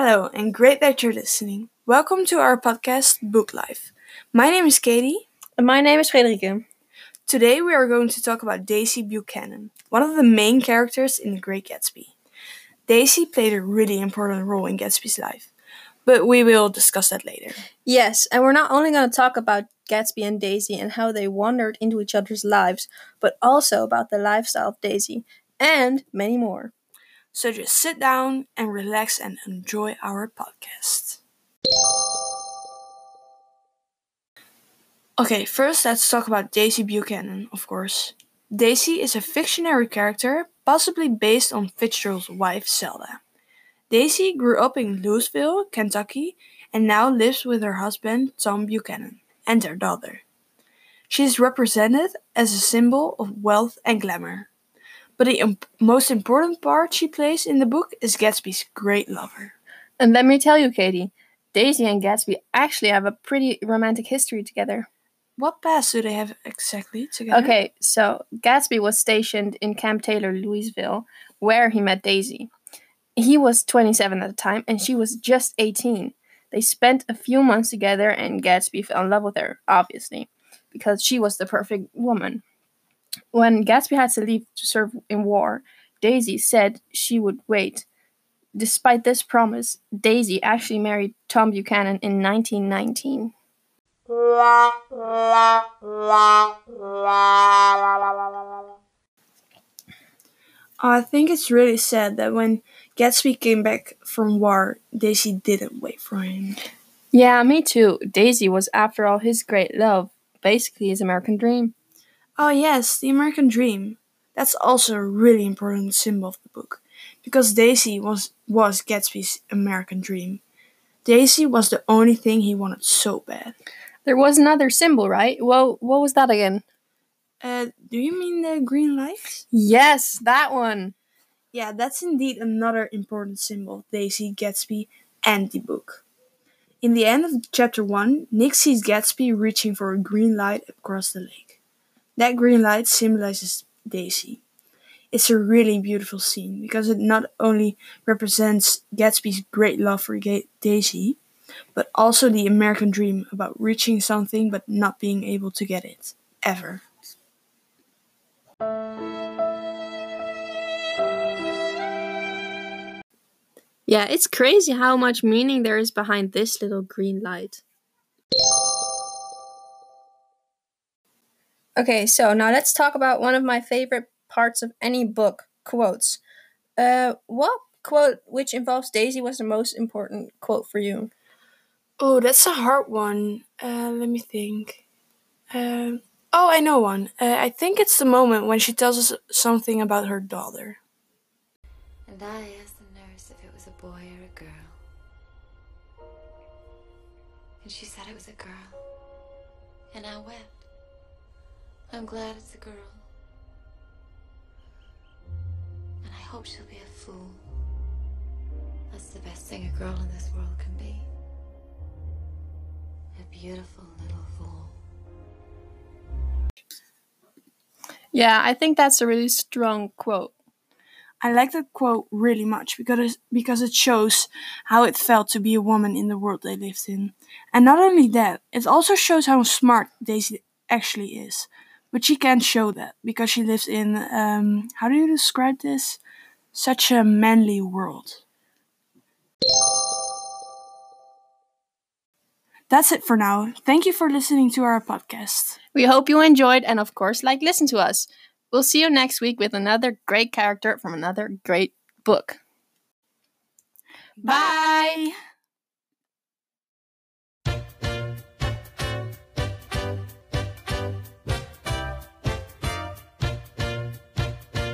Hello, and great that you're listening. Welcome to our podcast, Book Life. My name is Katie. And my name is Frederike. Today we are going to talk about Daisy Buchanan, one of the main characters in The Great Gatsby. Daisy played a really important role in Gatsby's life, but we will discuss that later. Yes, and we're not only going to talk about Gatsby and Daisy and how they wandered into each other's lives, but also about the lifestyle of Daisy and many more. So just sit down and relax and enjoy our podcast. Okay, first let's talk about Daisy Buchanan, of course. Daisy is a fictionary character, possibly based on Fitzgerald's wife, Zelda. Daisy grew up in Louisville, Kentucky, and now lives with her husband, Tom Buchanan, and their daughter. She is represented as a symbol of wealth and glamour. But the imp- most important part she plays in the book is Gatsby's great lover. And let me tell you, Katie, Daisy and Gatsby actually have a pretty romantic history together. What past do they have exactly together? Okay, so Gatsby was stationed in Camp Taylor, Louisville, where he met Daisy. He was 27 at the time, and she was just 18. They spent a few months together, and Gatsby fell in love with her, obviously, because she was the perfect woman. When Gatsby had to leave to serve in war, Daisy said she would wait. Despite this promise, Daisy actually married Tom Buchanan in 1919. I think it's really sad that when Gatsby came back from war, Daisy didn't wait for him. Yeah, me too. Daisy was, after all, his great love, basically his American dream. Oh, yes, the American dream. That's also a really important symbol of the book, because Daisy was, was Gatsby's American dream. Daisy was the only thing he wanted so bad. There was another symbol, right? Well, what was that again? Uh, do you mean the green light? Yes, that one. Yeah, that's indeed another important symbol of Daisy, Gatsby, and the book. In the end of chapter 1, Nick sees Gatsby reaching for a green light across the lake. That green light symbolizes Daisy. It's a really beautiful scene because it not only represents Gatsby's great love for Daisy, but also the American dream about reaching something but not being able to get it. Ever. Yeah, it's crazy how much meaning there is behind this little green light. Okay, so now let's talk about one of my favorite parts of any book quotes. Uh, what quote which involves Daisy was the most important quote for you? Oh, that's a hard one. Uh, let me think. Um, oh, I know one. Uh, I think it's the moment when she tells us something about her daughter. And I asked the nurse if it was a boy or a girl. And she said it was a girl. And I wept. I'm glad it's a girl. And I hope she'll be a fool. That's the best thing a girl in this world can be. A beautiful little fool. Yeah, I think that's a really strong quote. I like that quote really much because because it shows how it felt to be a woman in the world they lived in. And not only that, it also shows how smart Daisy actually is. But she can't show that because she lives in um, how do you describe this? Such a manly world. That's it for now. Thank you for listening to our podcast. We hope you enjoyed and, of course, like listen to us. We'll see you next week with another great character from another great book. Bye.